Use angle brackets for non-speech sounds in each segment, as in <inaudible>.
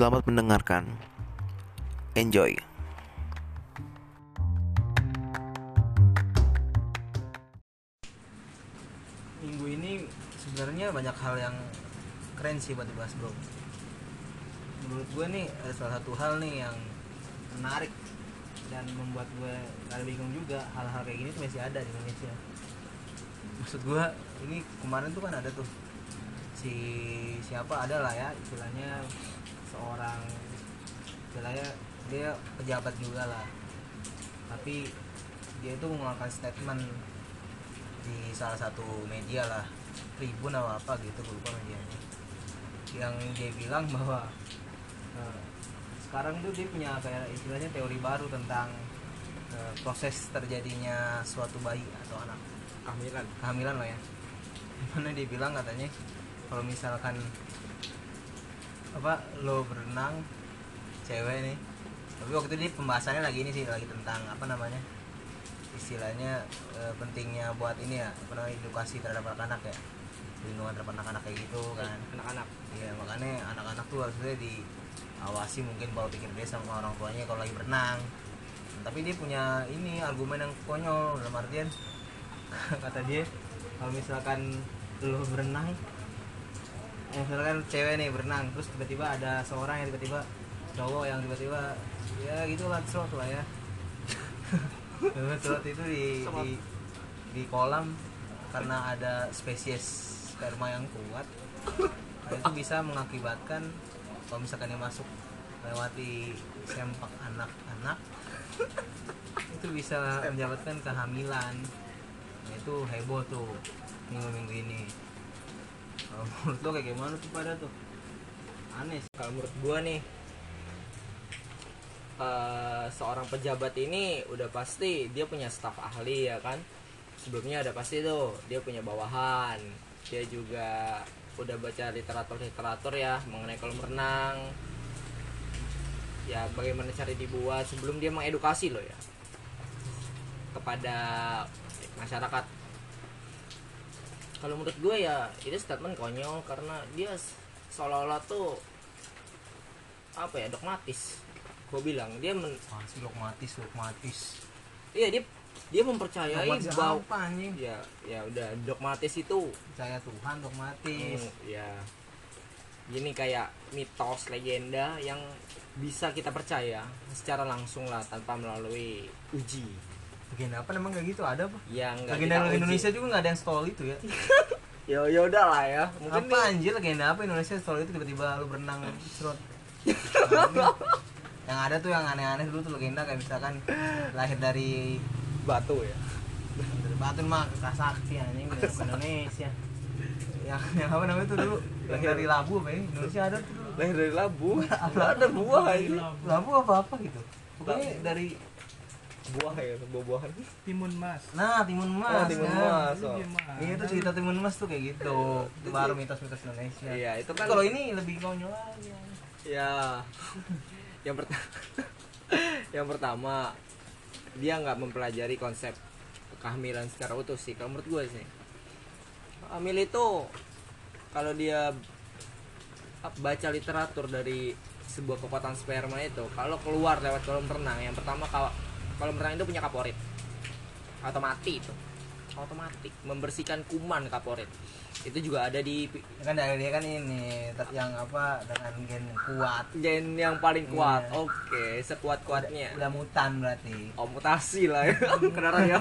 Selamat mendengarkan. Enjoy. minggu ini sebenarnya banyak hal yang keren sih buat dibahas bro menurut gue nih ada salah satu hal nih yang menarik dan membuat gue agak bingung juga hal-hal kayak gini tuh masih ada di Indonesia maksud gue ini kemarin tuh kan ada tuh si siapa ada lah ya istilahnya seorang istilahnya dia pejabat juga lah. Tapi dia itu mengeluarkan statement di salah satu media lah. Tribun atau apa gitu gue lupa medianya. Yang dia bilang <laughs> bahwa eh, sekarang tuh dia punya kayak istilahnya teori baru tentang eh, proses terjadinya suatu bayi atau anak. Kehamilan. Kehamilan lah ya. Mana dia bilang katanya kalau misalkan apa lo berenang cewek nih. Tapi waktu itu pembahasannya lagi ini sih lagi tentang apa namanya istilahnya e, pentingnya buat ini ya apa namanya edukasi terhadap anak-anak ya. Perlindungan terhadap anak-anak kayak gitu kan. anak-anak. Iya makanya anak-anak tuh harusnya diawasi mungkin bawa pikir dia sama orang tuanya kalau lagi berenang. Tapi dia punya ini argumen yang konyol dalam artian <laughs> kata dia kalau misalkan lo berenang misalkan cewek nih berenang terus tiba-tiba ada seorang yang tiba-tiba cowok yang tiba-tiba ya gitu lah slot lah ya. <laughs> Slot itu di, di di kolam karena ada spesies sperma yang kuat nah, itu bisa mengakibatkan kalau misalkan dia masuk lewati sempak anak-anak itu bisa menyebabkan kehamilan. Nah, itu heboh tuh minggu-minggu ini kalau menurut lo kayak gimana tuh pada tuh. Aneh sih. kalau menurut gua nih. Eh, seorang pejabat ini udah pasti dia punya staf ahli ya kan? Sebelumnya ada pasti tuh dia punya bawahan. Dia juga udah baca literatur literatur ya mengenai kolam renang. Ya bagaimana cara dibuat sebelum dia mengedukasi loh ya kepada masyarakat kalau menurut gue ya itu statement konyol karena dia seolah-olah tuh apa ya dogmatis. Gue bilang dia men, masih dogmatis dogmatis. Iya dia dia mempercayai dogmatis bahwa apa anjing? Ya ya udah dogmatis itu. Percaya Tuhan dogmatis. Hmm, ya. Ini kayak mitos legenda yang bisa kita percaya secara langsung lah tanpa melalui uji legenda apa emang kayak gitu ada apa? Yang nggak legenda. Indonesia juga nggak ada yang stol itu ya. <laughs> Ya ya udah lah ya. Mungkin apa anjir legenda apa Indonesia stol itu tiba-tiba lu berenang serot? <laughs> Yang ada tuh yang aneh-aneh dulu tuh legenda kayak misalkan lahir dari batu ya? Dari Batu mah sakti anjing Indonesia. Yang yang apa namanya tuh dulu? Yang dari labu apa ya? Indonesia ada tuh dulu. Lahir dari labu? <laughs> Ada buah ini labu apa apa gitu. Pokoknya dari buah ya buah-buahan. Timun mas. Nah timun emas Oh, timun kan. emas, oh. iya tuh cerita timun emas tuh kayak gitu. Itu baru mitos-mitos Indonesia. Iya itu Tapi kan kalau ini lebih konyol aja. Ya <laughs> yang pertama <laughs> yang pertama dia nggak mempelajari konsep kehamilan secara utuh sih kalau menurut gue sih. Hamil itu kalau dia baca literatur dari sebuah kekuatan sperma itu kalau keluar lewat kolam renang yang pertama kalau kolam renang itu punya kaporit. Otomatis itu. Otomatis. Membersihkan kuman kaporit. Itu juga ada di kan dari dia kan ini yang apa dengan gen kuat. Gen yang paling kuat. Iya. oke sekuat kuatnya udah mutan berarti. Oh mutasi lah ya. <laughs> Kenapa ya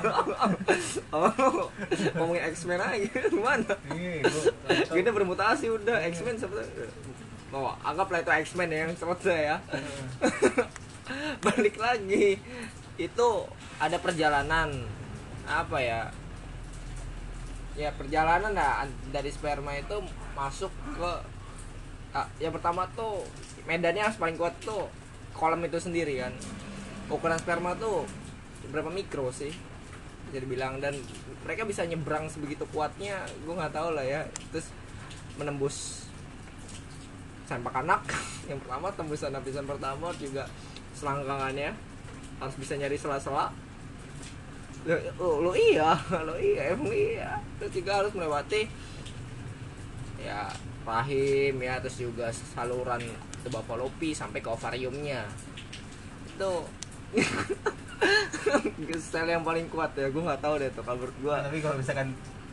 oh ngomongin X-Men aja. Gimana? Iya kita <laughs> bermutasi udah X-Men sebetulnya. Oh anggaplah itu X-Men ya yang sebetulnya ya. <laughs> Balik lagi itu ada perjalanan apa ya? Ya perjalanan lah dari sperma itu masuk ke ah, yang pertama tuh medannya harus paling kuat tuh kolam itu sendiri kan. Ukuran sperma tuh berapa mikro sih? Bisa dibilang dan mereka bisa nyebrang sebegitu kuatnya gue nggak tahu lah ya. Terus menembus sempak anak <laughs> yang pertama tembusan lapisan pertama juga selangkangannya harus bisa nyari sela-sela. Lo, lo, lo iya <laughs> lo iya emang iya. Terus juga harus melewati ya rahim ya terus juga saluran P sampai ke ovariumnya. Itu <laughs> style yang paling kuat ya gue nggak tahu deh tuh menurut gue tapi kalau misalkan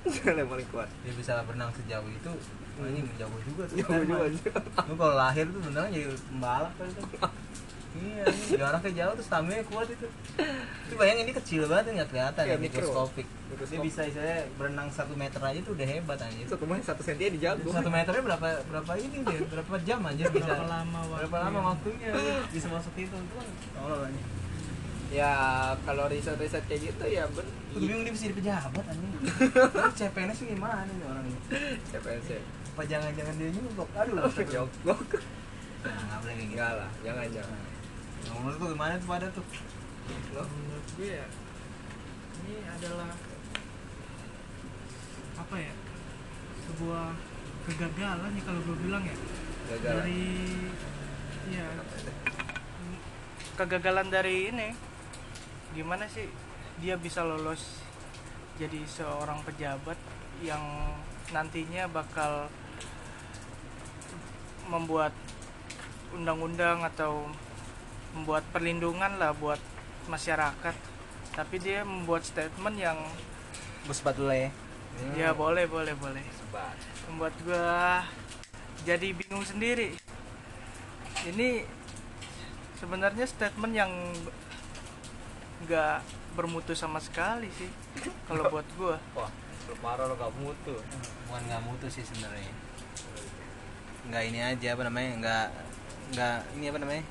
style yang paling kuat. dia bisa berenang sejauh itu wah, ini menjauh juga tuh. Jauh juga. lu kalau lahir tuh beneran jadi pembalap kan <laughs> iya jaraknya jauh tuh stamina kuat itu. Itu bayangin ini kecil banget nggak kelihatan Iya, ya mikro. mikroskopik. Dia bisa saya berenang satu meter aja tuh udah hebat anjir. Satu main satu senti dijago. Satu meternya berapa berapa ini dia? Berapa jam aja bisa? Berapa lama berapa waktunya. lama waktunya? Bisa masuk itu itu kan tolol aja ya kalau riset riset kayak gitu ya ben bingung dia bisa jadi pejabat anjing. Ini CPNS gimana nih orang ini? CPNS Apa jangan-jangan dia nyogok? Aduh, jogok Nah, nggak boleh gitu. lah jangan jangan Nah, menurut tuh gimana tuh pada tuh? Loh, menurut gue ya ini adalah apa ya sebuah kegagalan ya kalau gue bilang ya. Gagal dari ya kegagalan dari ini gimana sih dia bisa lolos jadi seorang pejabat yang nantinya bakal membuat undang-undang atau membuat perlindungan lah buat masyarakat tapi dia membuat statement yang sepatu lah ya. ya boleh boleh boleh sebat membuat gua jadi bingung sendiri ini sebenarnya statement yang nggak bermutu sama sekali sih kalau buat gua wah lu parah lo gak mutu Bukan nggak mutu sih sebenarnya. Nggak ini aja apa namanya? Nggak nggak ini apa namanya?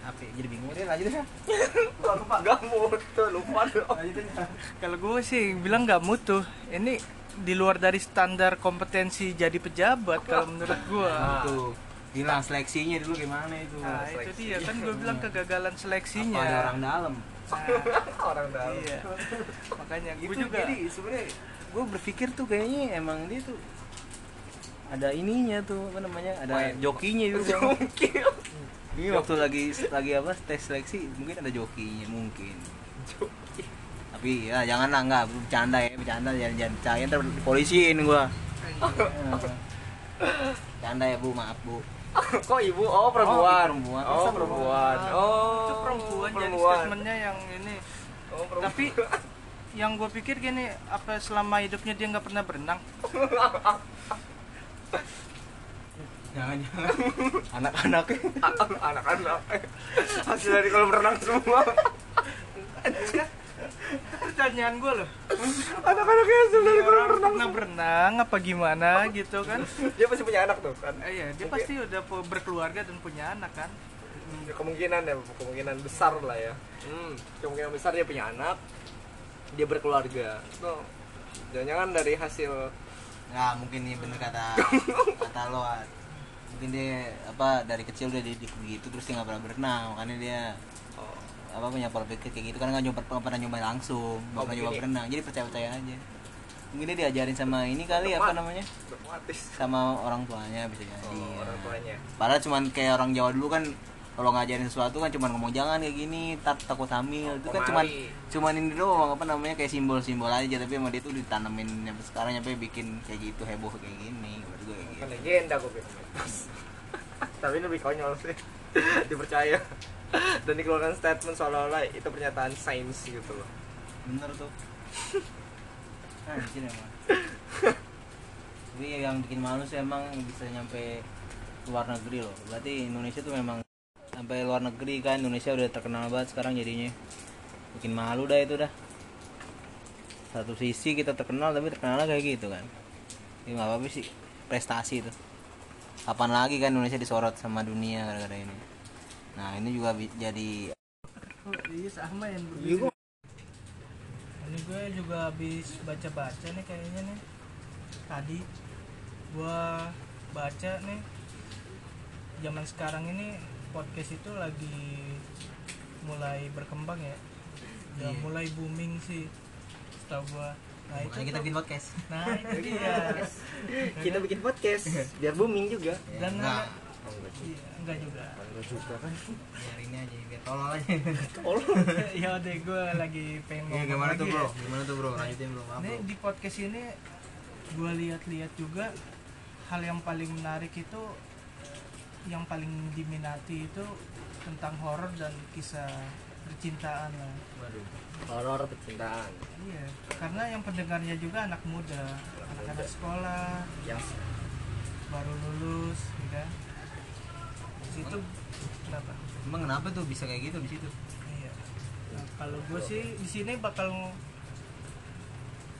Apa? ya? Jadi bingung deh lanjut ya. <laughs> lupa gak mutu lupa kalau gue sih bilang nggak mutu ini di luar dari standar kompetensi jadi pejabat kalau menurut gua Nah, tuh. Hilang seleksinya dulu gimana itu? nah itu dia kan gue bilang kegagalan Apa seleksinya ada orang dalam? Nah, <laughs> orang dalam iya makanya gue juga jadi sebenarnya gue berpikir tuh kayaknya emang dia tuh ada ininya tuh apa namanya ada Main. jokinya itu Bang. Ini waktu lagi lagi apa tes seleksi mungkin ada jokinya mungkin. Tapi ya jangan lah nggak bercanda ya bercanda jangan jangan percaya ntar polisiin gua. <laughs> Canda ya bu maaf bu. Kok ibu? Oh perempuan. perempuan. oh Masa perempuan. oh itu perempuan, jadi perempuan. statementnya yang ini. Oh, perempuan. tapi yang gue pikir gini apa selama hidupnya dia nggak pernah berenang <laughs> jangan jangan <laughs> anak-anaknya anak-anak. Hasil dari kolam renang semua. Pertanyaan gue loh. Anak-anaknya hasil dari Ini kolam renang pernah berenang apa gimana gitu kan? Dia pasti punya anak tuh kan? Eh, iya dia Mungkin- pasti udah berkeluarga dan punya anak kan? Ya, kemungkinan ya kemungkinan besar lah ya. Hmm, kemungkinan besar dia punya anak dia berkeluarga. No jangan-jangan dari hasil nggak mungkin nih bener kata <laughs> kata lo Ad. Mungkin dia apa dari kecil udah dididik begitu terus dia nggak pernah berenang makanya dia oh, apa punya pola pikir kayak gitu. Kan nggak nyoba nggak pernah nyoba langsung nggak Oh, pernah nyoba berenang jadi percaya percaya aja. Mungkin dia diajarin sama ini kali apa Teman. namanya? Sama orang tuanya bisa jadi. Oh, orang tuanya. Padahal cuman kayak orang Jawa dulu kan kalau ngajarin sesuatu kan cuman ngomong jangan kayak gini tak takut hamil. Itu kan cuman Komari. cuman ini doang apa namanya kayak simbol-simbol aja. Tapi sama dia tuh ditanamin sampai sekarang sampai bikin kayak gitu heboh kayak gini legenda gue tapi ini lebih konyol sih. Dipercaya. Dan dikeluarkan statement seolah-olah itu pernyataan sains gitu loh. Bener tuh. Anjir emang. Tapi yang bikin malu sih emang bisa nyampe luar negeri loh. Berarti Indonesia tuh memang sampai luar negeri kan. Indonesia udah terkenal banget sekarang jadinya. Bikin malu dah itu dah. Satu sisi kita terkenal tapi terkenalnya kayak gitu kan. Ya nggak apa-apa sih prestasi itu. Kapan lagi kan Indonesia disorot sama dunia gara-gara ini. Nah ini juga jadi iya sama yang Iya, ini gue juga habis baca-baca nih kayaknya nih. Tadi gua baca nih zaman sekarang ini podcast itu lagi mulai berkembang ya. Udah Iya. mulai booming sih setahu gua nah itu kita bikin podcast. Nah itu dia. <laughs> Kita bikin podcast biar booming juga. Dan enggak. oh, enggak iya, enggak juga. Enggak juga kan? Biar ini aja biar tolol aja. <laughs> Ya deh gue lagi pengen Iya ngomong gimana tuh ya. bro? Gimana tuh bro? Lanjutin bro. Maaf Ini di podcast ini gue lihat-lihat juga hal yang paling menarik itu yang paling diminati itu tentang horor dan kisah percintaan lah. Waduh horor percintaan. Iya karena yang pendengarnya juga anak muda anak-anak sekolah yang baru lulus ya kan? Di situ kenapa? Emang kenapa tuh bisa kayak gitu di situ? Iya. Nah, kalau gue sih di sini bakal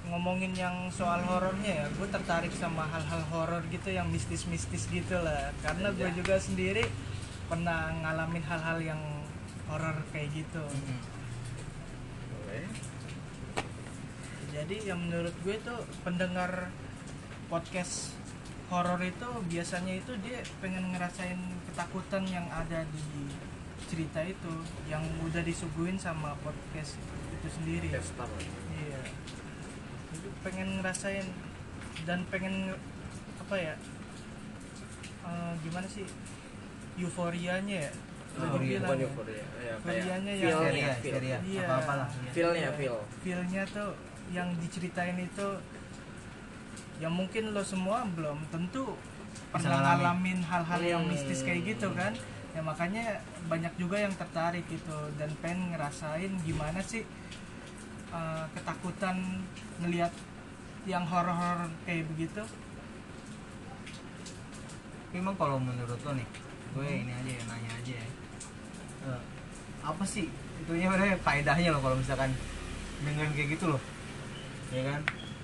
ngomongin yang soal horornya ya. Gue tertarik sama hal-hal horor gitu yang mistis-mistis gitu lah. Karena gue juga sendiri pernah ngalamin hal-hal yang horor kayak gitu. Jadi yang menurut gue itu pendengar podcast horor itu biasanya itu dia pengen ngerasain ketakutan yang ada di cerita itu yang udah disuguhin sama podcast itu sendiri. Iya. Itu pengen ngerasain dan pengen nge- apa ya eh, gimana sih euforianya ya Oh, Lebih bukan bilang ya. euforia. Ya, kayak Euforianya yang- feel-nya, seria, Iya. apa apalah Feel-nya, feel. feelnya tuh yang diceritain itu yang mungkin lo semua belum tentu pernah ngalamin. hal-hal yang Hmm. mistis kayak gitu kan ya makanya banyak juga yang tertarik gitu dan pengen ngerasain gimana sih uh, ketakutan ngelihat yang horor-horor kayak begitu Tapi emang kalau menurut lo nih gue ini aja ya nanya aja ya. Eh, apa sih? Itunya sebenarnya faedahnya loh kalau misalkan dengan kayak gitu loh. Ya kan?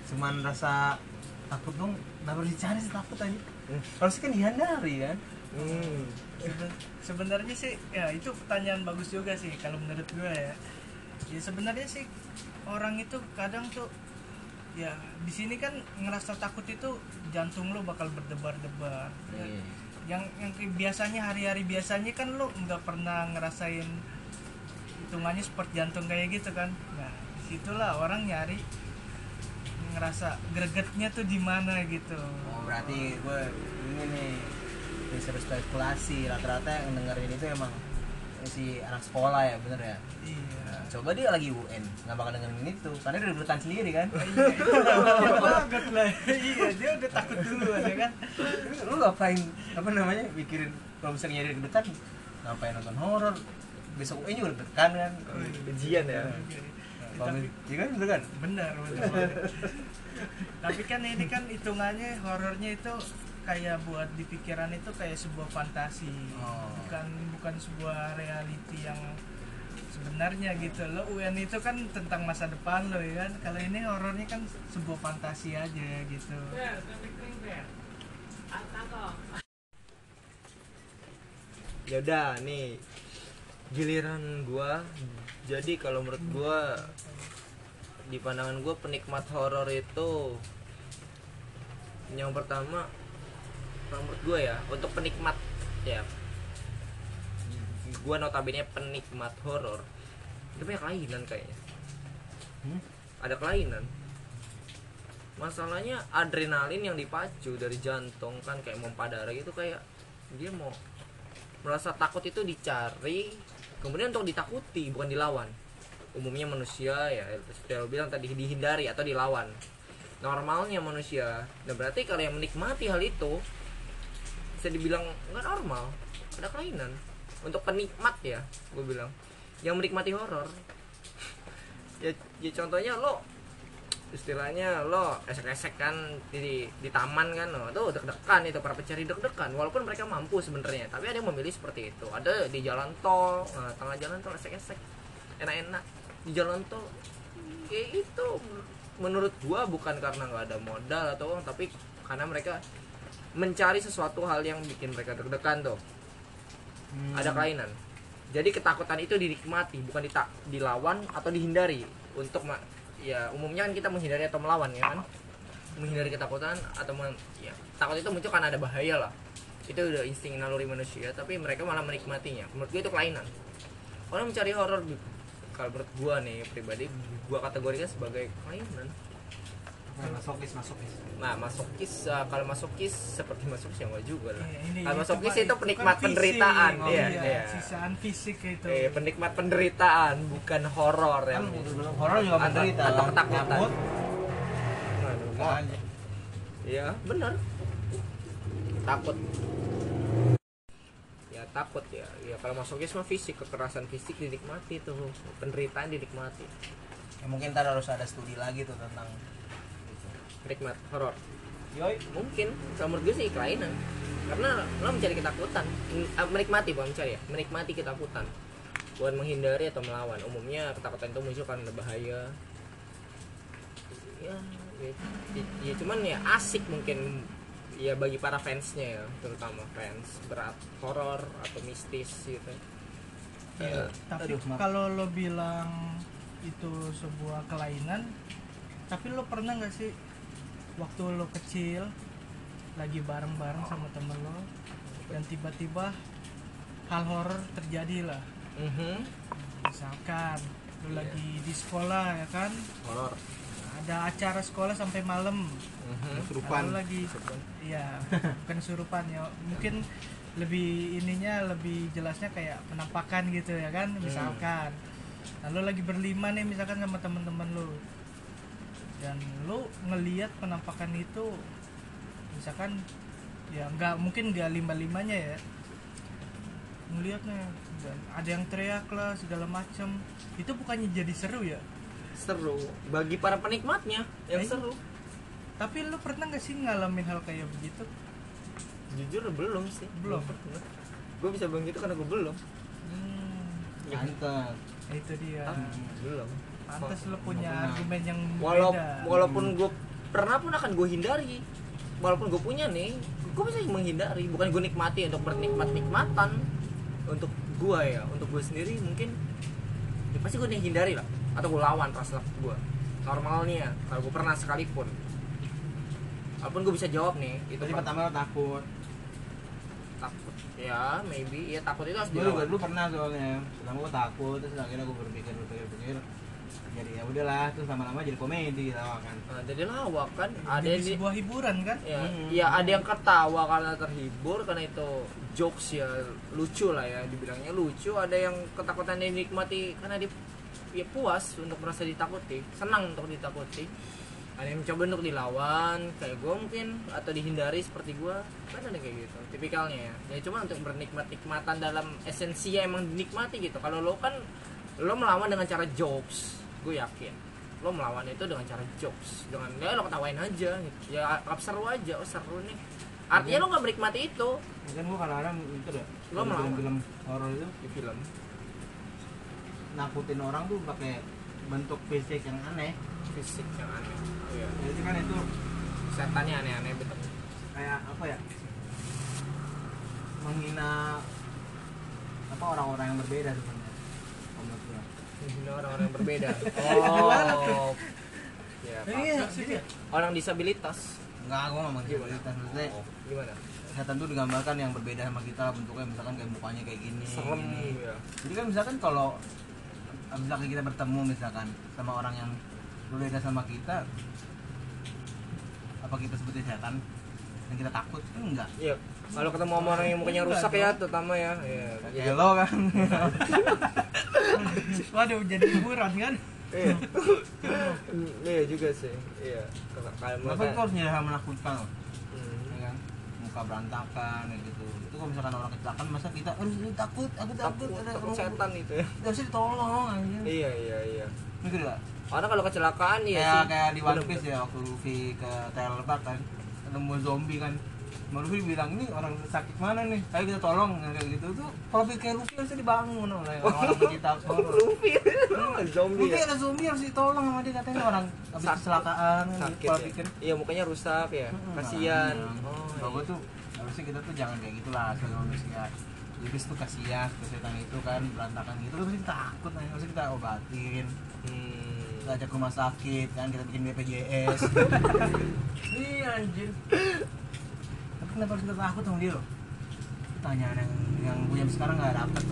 Cuman rasa takut dong. Kenapa harus dicari sih takut aja? Hmm. harusnya kan dihindari kan? Hmm. Seben- sebenarnya sih ya itu pertanyaan bagus juga sih kalau menurut gue ya. Ya sebenarnya sih orang itu kadang tuh ya di sini kan ngerasa takut itu jantung lo bakal berdebar-debar Iya. Yang yang biasanya hari-hari biasanya kan lo nggak pernah ngerasain hitungannya seperti jantung kayak gitu kan. Nah di situlah orang nyari ngerasa gregetnya tuh di mana gitu. Oh berarti gue ini nih bisa berspekulasi rata-rata yang dengerin itu emang si anak sekolah ya bener ya? Iya. Nah, coba dia lagi UN nggak bakal dengerin itu. Karena dia udah sendiri kan? Iya <laughs> wajar banget lah. Iya dia udah takut duluan ya kan? Lu ngapain apa namanya mikirin kalau misalnya nyari depan ngapain nonton horor? Besok UN juga deg-degan kan? Ujian ya. Kalau tapi iya kan bener kan? Benar benar. <laughs> Tapi kan ini kan hitungannya horornya itu kayak buat di pikiran itu kayak sebuah fantasi. Oh. bukan bukan sebuah reality yang sebenarnya gitu lo UN itu kan tentang masa depan lo ya kan? Kalau ini horornya kan sebuah fantasi aja gitu. Ya udah nih. Giliran gua. Jadi kalau menurut gua di pandangan gua penikmat horor itu yang pertama kalau menurut gua ya untuk penikmat ya. Gua notabene penikmat horor itu banyak kelainan kayaknya. Hmm? ada kelainan. Masalahnya adrenalin yang dipacu dari jantung kan kayak pompa darah gitu kayak dia mau merasa takut itu dicari kemudian untuk ditakuti bukan dilawan. Umumnya manusia ya lo bilang tadi dihindari atau dilawan. Normalnya manusia. Nah berarti kalau yang menikmati hal itu bisa dibilang nggak normal. Ada kelainan. Untuk penikmat ya gue bilang. Yang menikmati horor. <laughs> Ya, ya contohnya lo istilahnya lo esek-esek kan di di taman kan lo. Tuh deg-degan itu para pencari deg-degan. Walaupun mereka mampu sebenarnya tapi ada yang memilih seperti itu. Ada di jalan tol nah, tengah jalan tol esek-esek. Enak-enak. Di jalan tol ya itu. Menurut gua bukan karena nggak ada modal atau uang tapi karena mereka mencari sesuatu hal yang bikin mereka deg-degan tuh. Hmm. ada kelainan. Jadi ketakutan itu dinikmati bukan dita- dilawan atau dihindari. Untuk ya umumnya kan kita menghindari atau melawan ya kan? Menghindari ketakutan atau men- ya takut itu muncul karena ada bahaya lah. Itu udah insting naluri manusia tapi mereka malah menikmatinya. Menurut gue itu kelainan. Orang mencari horor di- kalau menurut gua nih pribadi gua kategorikan sebagai kelainan masokis masokis nah masokis uh, kalau masokis seperti masokis ya enggak juga lah Iya, ini kalau itu masokis kan- itu kan penikmat fisik. penderitaan Oh, iya, iya, iya. sisaan fisik itu Eh, penikmat penderitaan bukan horor ya. kan horor juga Atau- menderita atau ketakutan. Nggak aja. Iya, benar. Takut. takut ya ya kalau masokis mah fisik kekerasan fisik dinikmati tuh penderitaan dinikmati ya mungkin ntar harus ada studi lagi tuh tentang nikmat horor. Yoi. Mungkin kalau menurut gue sih kelainan karena lo mencari ketakutan. Ah, menikmati bukan mencari ya. Menikmati ketakutan. Bukan menghindari atau melawan. Umumnya ketakutan itu muncul karena bahaya. Ya ya, ya- ya cuman ya asik mungkin. Ya bagi para fansnya ya terutama fans berat horor atau mistis gitu. Ya, tapi Aduh, maaf. kalau lo bilang itu sebuah kelainan tapi lo pernah nggak sih waktu lo kecil lagi bareng-bareng sama temen lo dan tiba-tiba hal horor terjadi lah. Mhm, misalkan lo Iya. lagi di sekolah ya kan? Horor. Ada acara sekolah sampai malam. Mhm. Kesurupan. Lalu lagi iya <laughs> bukan surupan ya. Mungkin lebih ininya lebih jelasnya kayak penampakan gitu ya kan? Misalkan. Lalu lagi berlima nih misalkan sama temen-temen lu dan lu ngelihat penampakan itu misalkan ya nggak mungkin nggak lima limanya ya. Ngelihatnya dan ada yang teriak lah segala macam itu bukannya jadi seru ya? Seru. Bagi para penikmatnya yang Eh, seru. Tapi lu pernah nggak sih ngalamin hal kayak begitu? Jujur belum sih. Belum. gue bisa bilang gitu karena gue belum. Hmm, mantap ya itu dia. Ah, belum pantas lu punya argumen yang Walau, beda. walaupun gue pernah pun akan gue hindari. Walaupun gue punya nih gue bisa menghindari. Bukan gue nikmati untuk bernikmat nikmatan untuk gue ya untuk gue sendiri mungkin ya pasti gue hindari lah. Atau gue lawan rasa gue normalnya kalau gue pernah sekalipun. Walaupun gue bisa jawab nih itu Jadi per- pertama lo takut. Takut. Ya maybe. Ya takut itu harus Gue juga dilawan. dulu pernah soalnya. Pertama gue takut Terus akhirnya gue berpikir berpikir berpikir Jadi ya udahlah Terus lama-lama jadi komedi lah kan. Nah, jadi lawak kan ada yang di- sebuah hiburan kan? Ya, Hmm. ya ada yang ketawa karena terhibur karena itu jokes ya lucu lah ya dibilangnya lucu. Ada yang ketakutan yang dinikmati karena dia ya puas untuk merasa ditakuti senang untuk ditakuti. Ada yang mencoba untuk dilawan kayak gue mungkin atau dihindari seperti gue kan ada kayak gitu tipikalnya ya. Ya cuma untuk bernikmat nikmatan dalam esensinya emang dinikmati gitu. Kalau lo kan lo melawan dengan cara jokes gue yakin. Lo melawan itu dengan cara jokes. Dengan ya lo ketawain aja. Gitu. ya anggap seru aja. Oh seru nih. Artinya lo nggak menikmati itu. Mungkin gue kadang-kadang itu deh. Lo melawan. Film-film horor itu di film Nakutin orang tuh pakai bentuk fisik yang aneh. Fisik yang aneh. Oh, iya. Jadi kan itu setannya aneh-aneh betul. kayak apa ya? Menghina apa orang-orang yang berbeda sebenarnya menurut gua. Menghina orang-orang yang berbeda. <laughs> Oh ya Iya, jadi orang disabilitas. Enggak gua ngomong kita maksudnya Oh, gimana? setan tuh digambarkan yang berbeda sama kita bentuknya misalkan kayak mukanya kayak gini serem gini. ya jadi kan misalkan kalau misalkan kita bertemu misalkan sama orang yang berbeda sama kita apa kita sebutnya setan dan kita takut kan enggak Iya, kalau ketemu sama orang yang mukanya rusak ya, terutama ya. Iya. kayak lo kan <laughs> waduh jadi hiburan kan Iya. Iya juga sih. Iya. Kalau kalau Kenapa itu harus hal menakutkan loh Hmm. ya kan muka berantakan gitu itu kalau misalkan orang kecelakaan masa kita ini takut aku takut, Takut, ada setan itu ya. harusnya ditolong anjir Iya, iya, iya. gitu gak? Orang kalau kecelakaan ya kayak kayak di One. Piece ya waktu Luffy ke Trailer Park kan ketemu zombie kan Luffy bilang ini orang sakit mana nih ayo kita tolong kayak gitu tuh kalau kayak Luffy harusnya dibangun oleh orang-orang pecinta horor <laughs> Luffy zombie Luffy ya. ada zombie harus ditolong sama dia katanya orang habis kecelakaan kan Sakit kalau ya. pikir Iya, mukanya rusak ya. Hmm, Kasihan. makanya. Oh. Iya. tuh harusnya kita tuh jangan kayak gitulah sebagai manusia Iblis tuh kasihan ke setan itu kan berantakan gitu terus kita takut nah harusnya kita obatin Hmm. Kita ajak ke rumah sakit kan kita bikin BPJS iya anjir. Tapi kenapa harus kita takut sama dia loh pertanyaan yang yang gue yang sekarang nggak dapet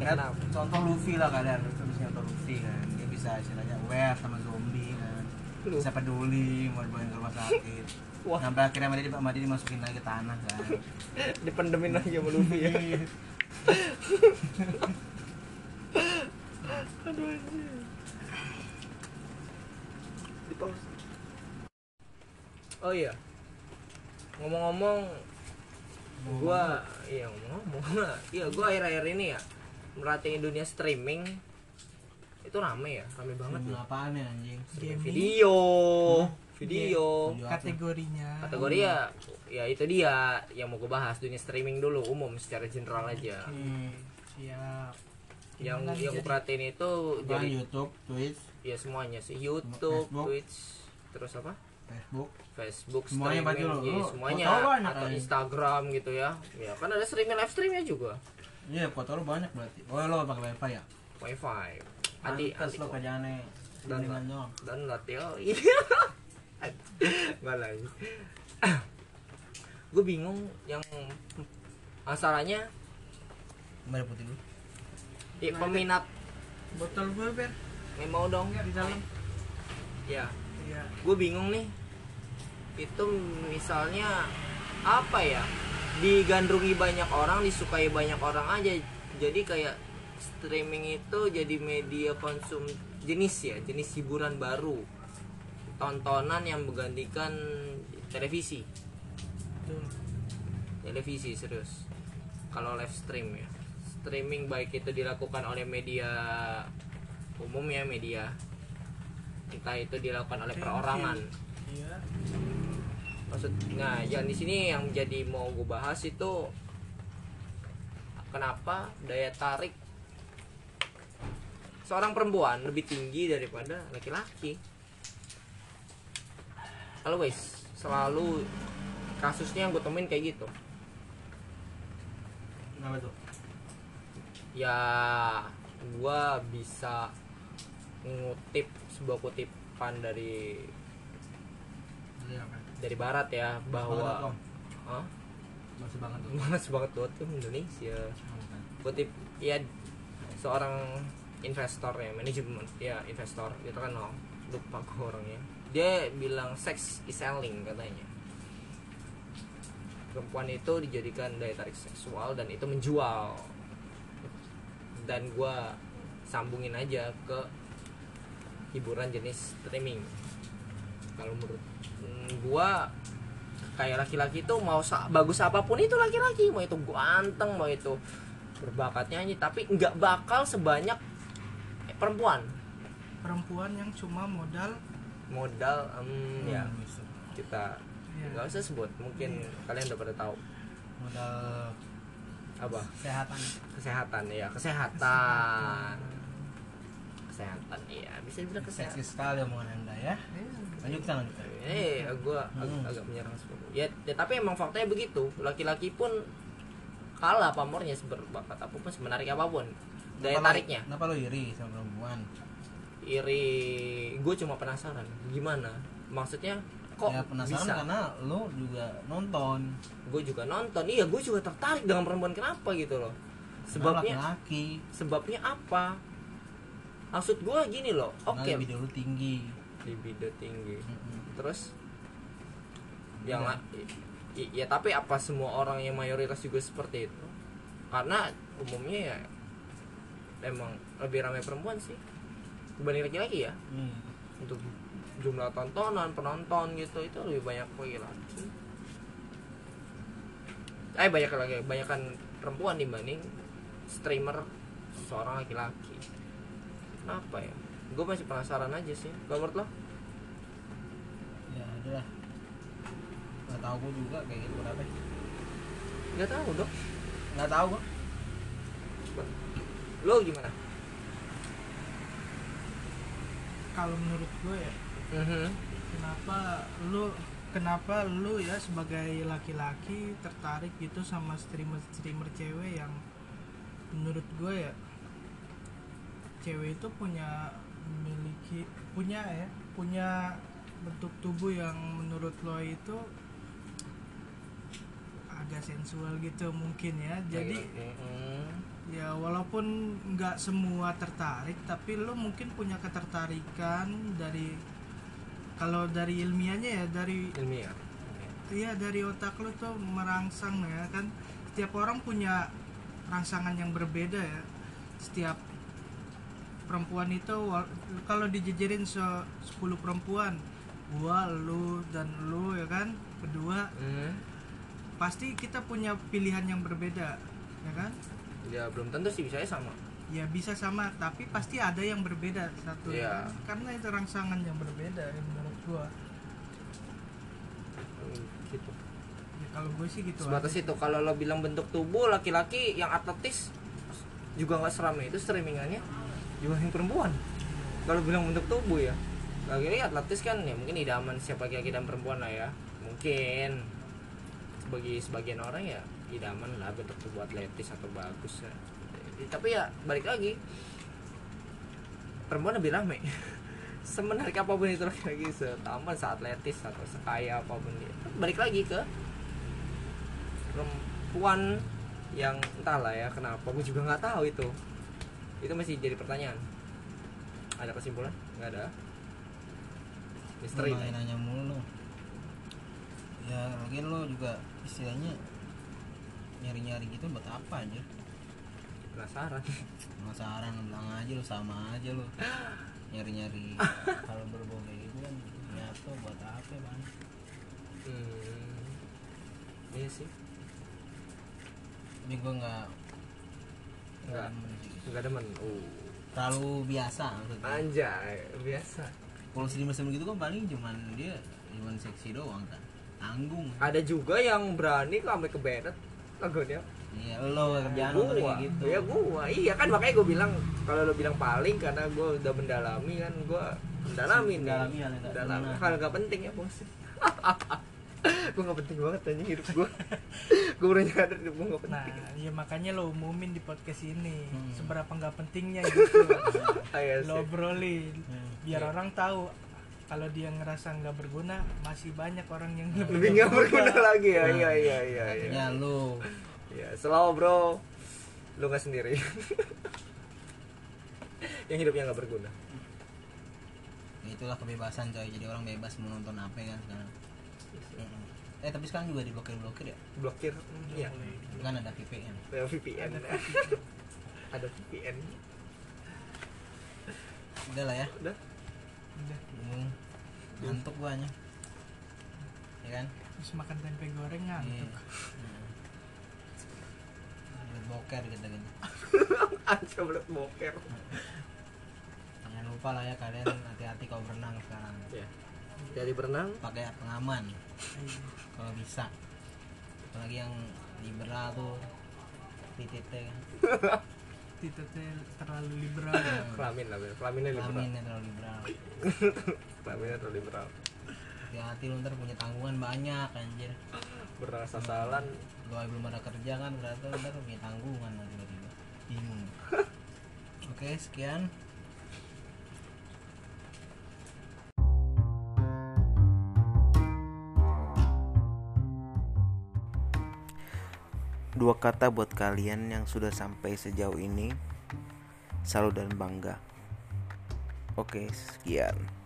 Ya, contoh Luffy lah kalian. Terus contoh Luffy kan. Dia bisa istilahnya aware sama zombie kan. Bisa peduli mau dibawa ke rumah sakit. Wah. sampai akhirnya dia, sama dia dimasukin lagi ke tanah kan. <laughs> Dipendemin lagi sama Luffy ya. <laughs> Aduh anjir. Di pause. Oh iya. Ngomong-ngomong gua iya ngomong <laughs> iya gua akhir-akhir ini ya merhatiin dunia streaming. Itu rame ya rame banget. Loh apaan ya anjing? Gaming. video. Video. Video apa? kategorinya. Kategori ya ya itu dia yang mau gue bahas dunia streaming dulu umum secara general aja. Oke, siap. Yang Gimana yang gue perhatiin itu jadi YouTube Twitch. Ya semuanya sih. YouTube Facebook. Twitch terus apa Facebook. Facebook Semuanya berarti streaming lo- iya, lo semuanya. foto banyak atau aja. Instagram gitu ya. Ya kan ada streaming live streamnya juga. Iya foto lu banyak berarti. Oh lo pakai wifi ya? Wifi. Anti Pantes anti lo kerjaannya Dan- dan latih oh iya nggak lagi. Gue bingung yang masalahnya Kembali putih dulu. Ya, peminat. Botol gue ber. Mau dong di dalam. Ya iya. Gue bingung nih itu misalnya apa ya digandrungi banyak orang disukai banyak orang aja. Jadi kayak streaming itu jadi media konsum jenis ya jenis hiburan baru. Tontonan yang menggantikan televisi. Televisi serius. Kalau live stream ya. Streaming baik itu dilakukan oleh media umum ya media. Entah itu dilakukan oleh perorangan. Iya maksud nah yang di sini yang jadi mau gue bahas itu kenapa daya tarik seorang perempuan lebih tinggi daripada laki-laki? Always selalu kasusnya yang gue temuin kayak gitu. Kenapa tuh? Ya gua bisa ngutip sebuah kutipan dari dari barat ya bahwa masih banget tuh Mas banget tuh Indonesia. Kutip ya seorang investor ya manajemen ya investor itu kan no, lupa gue orangnya. Dia bilang sex is selling katanya. Perempuan itu dijadikan daya tarik seksual dan itu menjual. Dan gua sambungin aja ke hiburan jenis streaming kalau menurut mm, gua kayak laki-laki itu mau bagus apa pun itu laki-laki. Mau itu ganteng mau itu berbakat nyanyi tapi nggak bakal sebanyak perempuan. Perempuan yang cuma modal modal ya Hmm, bisa. kita Iya. nggak usah sebut mungkin kalian udah pada tahu. Modal apa? kesehatan. Kesehatan ya. Kesehatan. Kesehatan. Iya. Bisa dibilang kesehatan. seksi sekali omongan anda ya lanjutkan. Lanjutkan eh gua ag- Hmm. agak menyerang ya, ya tapi emang faktanya begitu. Laki-laki pun kalah pamornya berbakat apa pun semenarik apa pun. Daya Kenapa lo- tariknya. kenapa lo iri sama perempuan? Iri gue cuma penasaran gimana? Maksudnya kok ya penasaran bisa? karena lo juga nonton. Gue juga nonton. Iya gue juga tertarik dengan perempuan. Kenapa gitu loh? Sebabnya laki-laki. sebabnya apa? Maksud gue gini loh. Oke oke. video lo tinggi libido tinggi. Mm-mm. terus yang Iya. la- i- ya tapi apa semua orang yang mayoritas juga seperti itu? Karena umumnya ya emang lebih ramai perempuan sih. Dibanding laki-laki ya. Hmm. untuk jumlah tontonan penonton gitu itu lebih banyak laki-laki eh banyak lagi banyakan perempuan dibanding streamer seorang laki-laki. Kenapa ya gue masih penasaran aja sih. Kalau menurut lo? Ya adalah nggak tahu gue juga kayak gitu kenapa. Nggak tahu dong nggak tahu gue lo gimana? Kalau menurut gue ya Mhm. kenapa lu kenapa lu ya sebagai laki-laki tertarik gitu sama streamer streamer cewek yang menurut gue ya cewek itu punya memiliki punya ya punya bentuk tubuh yang menurut lo itu agak sensual gitu mungkin ya. Jadi ya walaupun nggak semua tertarik tapi lo mungkin punya ketertarikan dari kalau dari ilmiahnya ya dari ilmiah. Iya dari otak lo tuh merangsang ya kan. Setiap orang punya rangsangan yang berbeda ya. Setiap perempuan itu kalau dijejerin se 10 perempuan gua lu dan lu ya kan berdua Mhm. pasti kita punya pilihan yang berbeda ya kan ya belum tentu sih bisa sama ya bisa sama tapi pasti ada yang berbeda satu Iya. karena itu rangsangan yang berbeda ya, menurut gua Hmm, gitu ya, kalau gue sih gitu sebatas aja. itu kalau lo bilang bentuk tubuh laki-laki yang atletis juga nggak seramai itu streamingannya juga yang perempuan. Kalau bilang bentuk tubuh ya. Lagi-lagi atletis kan ya mungkin idaman siapa laki-laki dan perempuan lah ya. Mungkin. Bagi sebagian orang ya idaman lah bentuk tubuh atletis atau bagus ya. tapi ya balik lagi. Perempuan lebih rame. <laughs> Semenarik apa pun itu lagi setaman seatletis atau sekaya apa pun dia. Balik lagi ke perempuan yang entahlah ya kenapa. Gue juga nggak tahu itu itu masih jadi pertanyaan. Ada kesimpulan? Nggak ada? Misteri Lu nanya mulu. Lu. ya lagi lo juga istilahnya nyari-nyari gitu buat apa aja? Penasaran. Penasaran bilang aja lu sama aja lu. <gasps> Nyari-nyari <laughs> kalau berbau kayak gitu kan nyatu buat apa bang? Hmm. iya sih. Tapi gue nggak Nggak. demen sih. nggak demen. Uh. Terlalu biasa maksudnya. Anjay biasa. Kalau slim slim gitu kan paling cuman dia cuman seksi doang kan. Tanggung. Ada juga yang berani kok sampai ke beret lagunya. Iya lo kerjaan lo kayak gitu. Ya gua. Iya kan makanya gua bilang kalau lo bilang paling karena gua udah mendalami kan gua mendalami. Mendalami hal yang nggak mendalami benar. hal nggak penting ya bos <laughs> gua nggak penting banget tanya hidup gua. <laughs> Gua udah nyadar hidup gua nggak nah penting ya makanya lo umumin di podcast ini. Hmm. seberapa nggak pentingnya <laughs> gitu lo. Sih. obrolin. Hmm. biar Iya. orang tahu kalau dia ngerasa nggak berguna masih banyak orang yang lebih nggak berguna. lagi ya? Iya iya iya iya. artinya lo. Ya slow bro lu nggak sendiri. <laughs> Yang hidupnya nggak berguna. Ya itulah kebebasan coy. Jadi orang bebas mau nonton apa kan sekarang. Eh tapi sekarang juga diblokir blokir ya? Blokir iya. Kan ada VPN ada VPN ada. <laughs> VPN udah lah ya. Udah. Udah. Bingung ngantuk gua hanya ya kan? Terus makan tempe goreng Iya. ngantuk Hmm. Buat boker gitu kan aja belut boker. Jangan lupa lah ya kalian hati-hati kalau berenang sekarang. Ya jadi berenang? Pakai pengaman. Kalau bisa. Apalagi yang liberal tuh. Titiknya kan. <laughs> Tito teh terlalu liberal kelamin lah kelaminnya liberal. Kelamin yang terlalu liberal. <laughs> Kelaminnya terlalu liberal. Hati-hati lu ntar punya tanggungan banyak anjir. Berenang sasalan lu belum ada kerja kan berarti lu ntar punya tanggungan nanti tiba-tiba. Bingung. <laughs> Oke sekian Dua kata buat kalian yang sudah sampai sejauh ini. Salut dan bangga. Oke, sekian.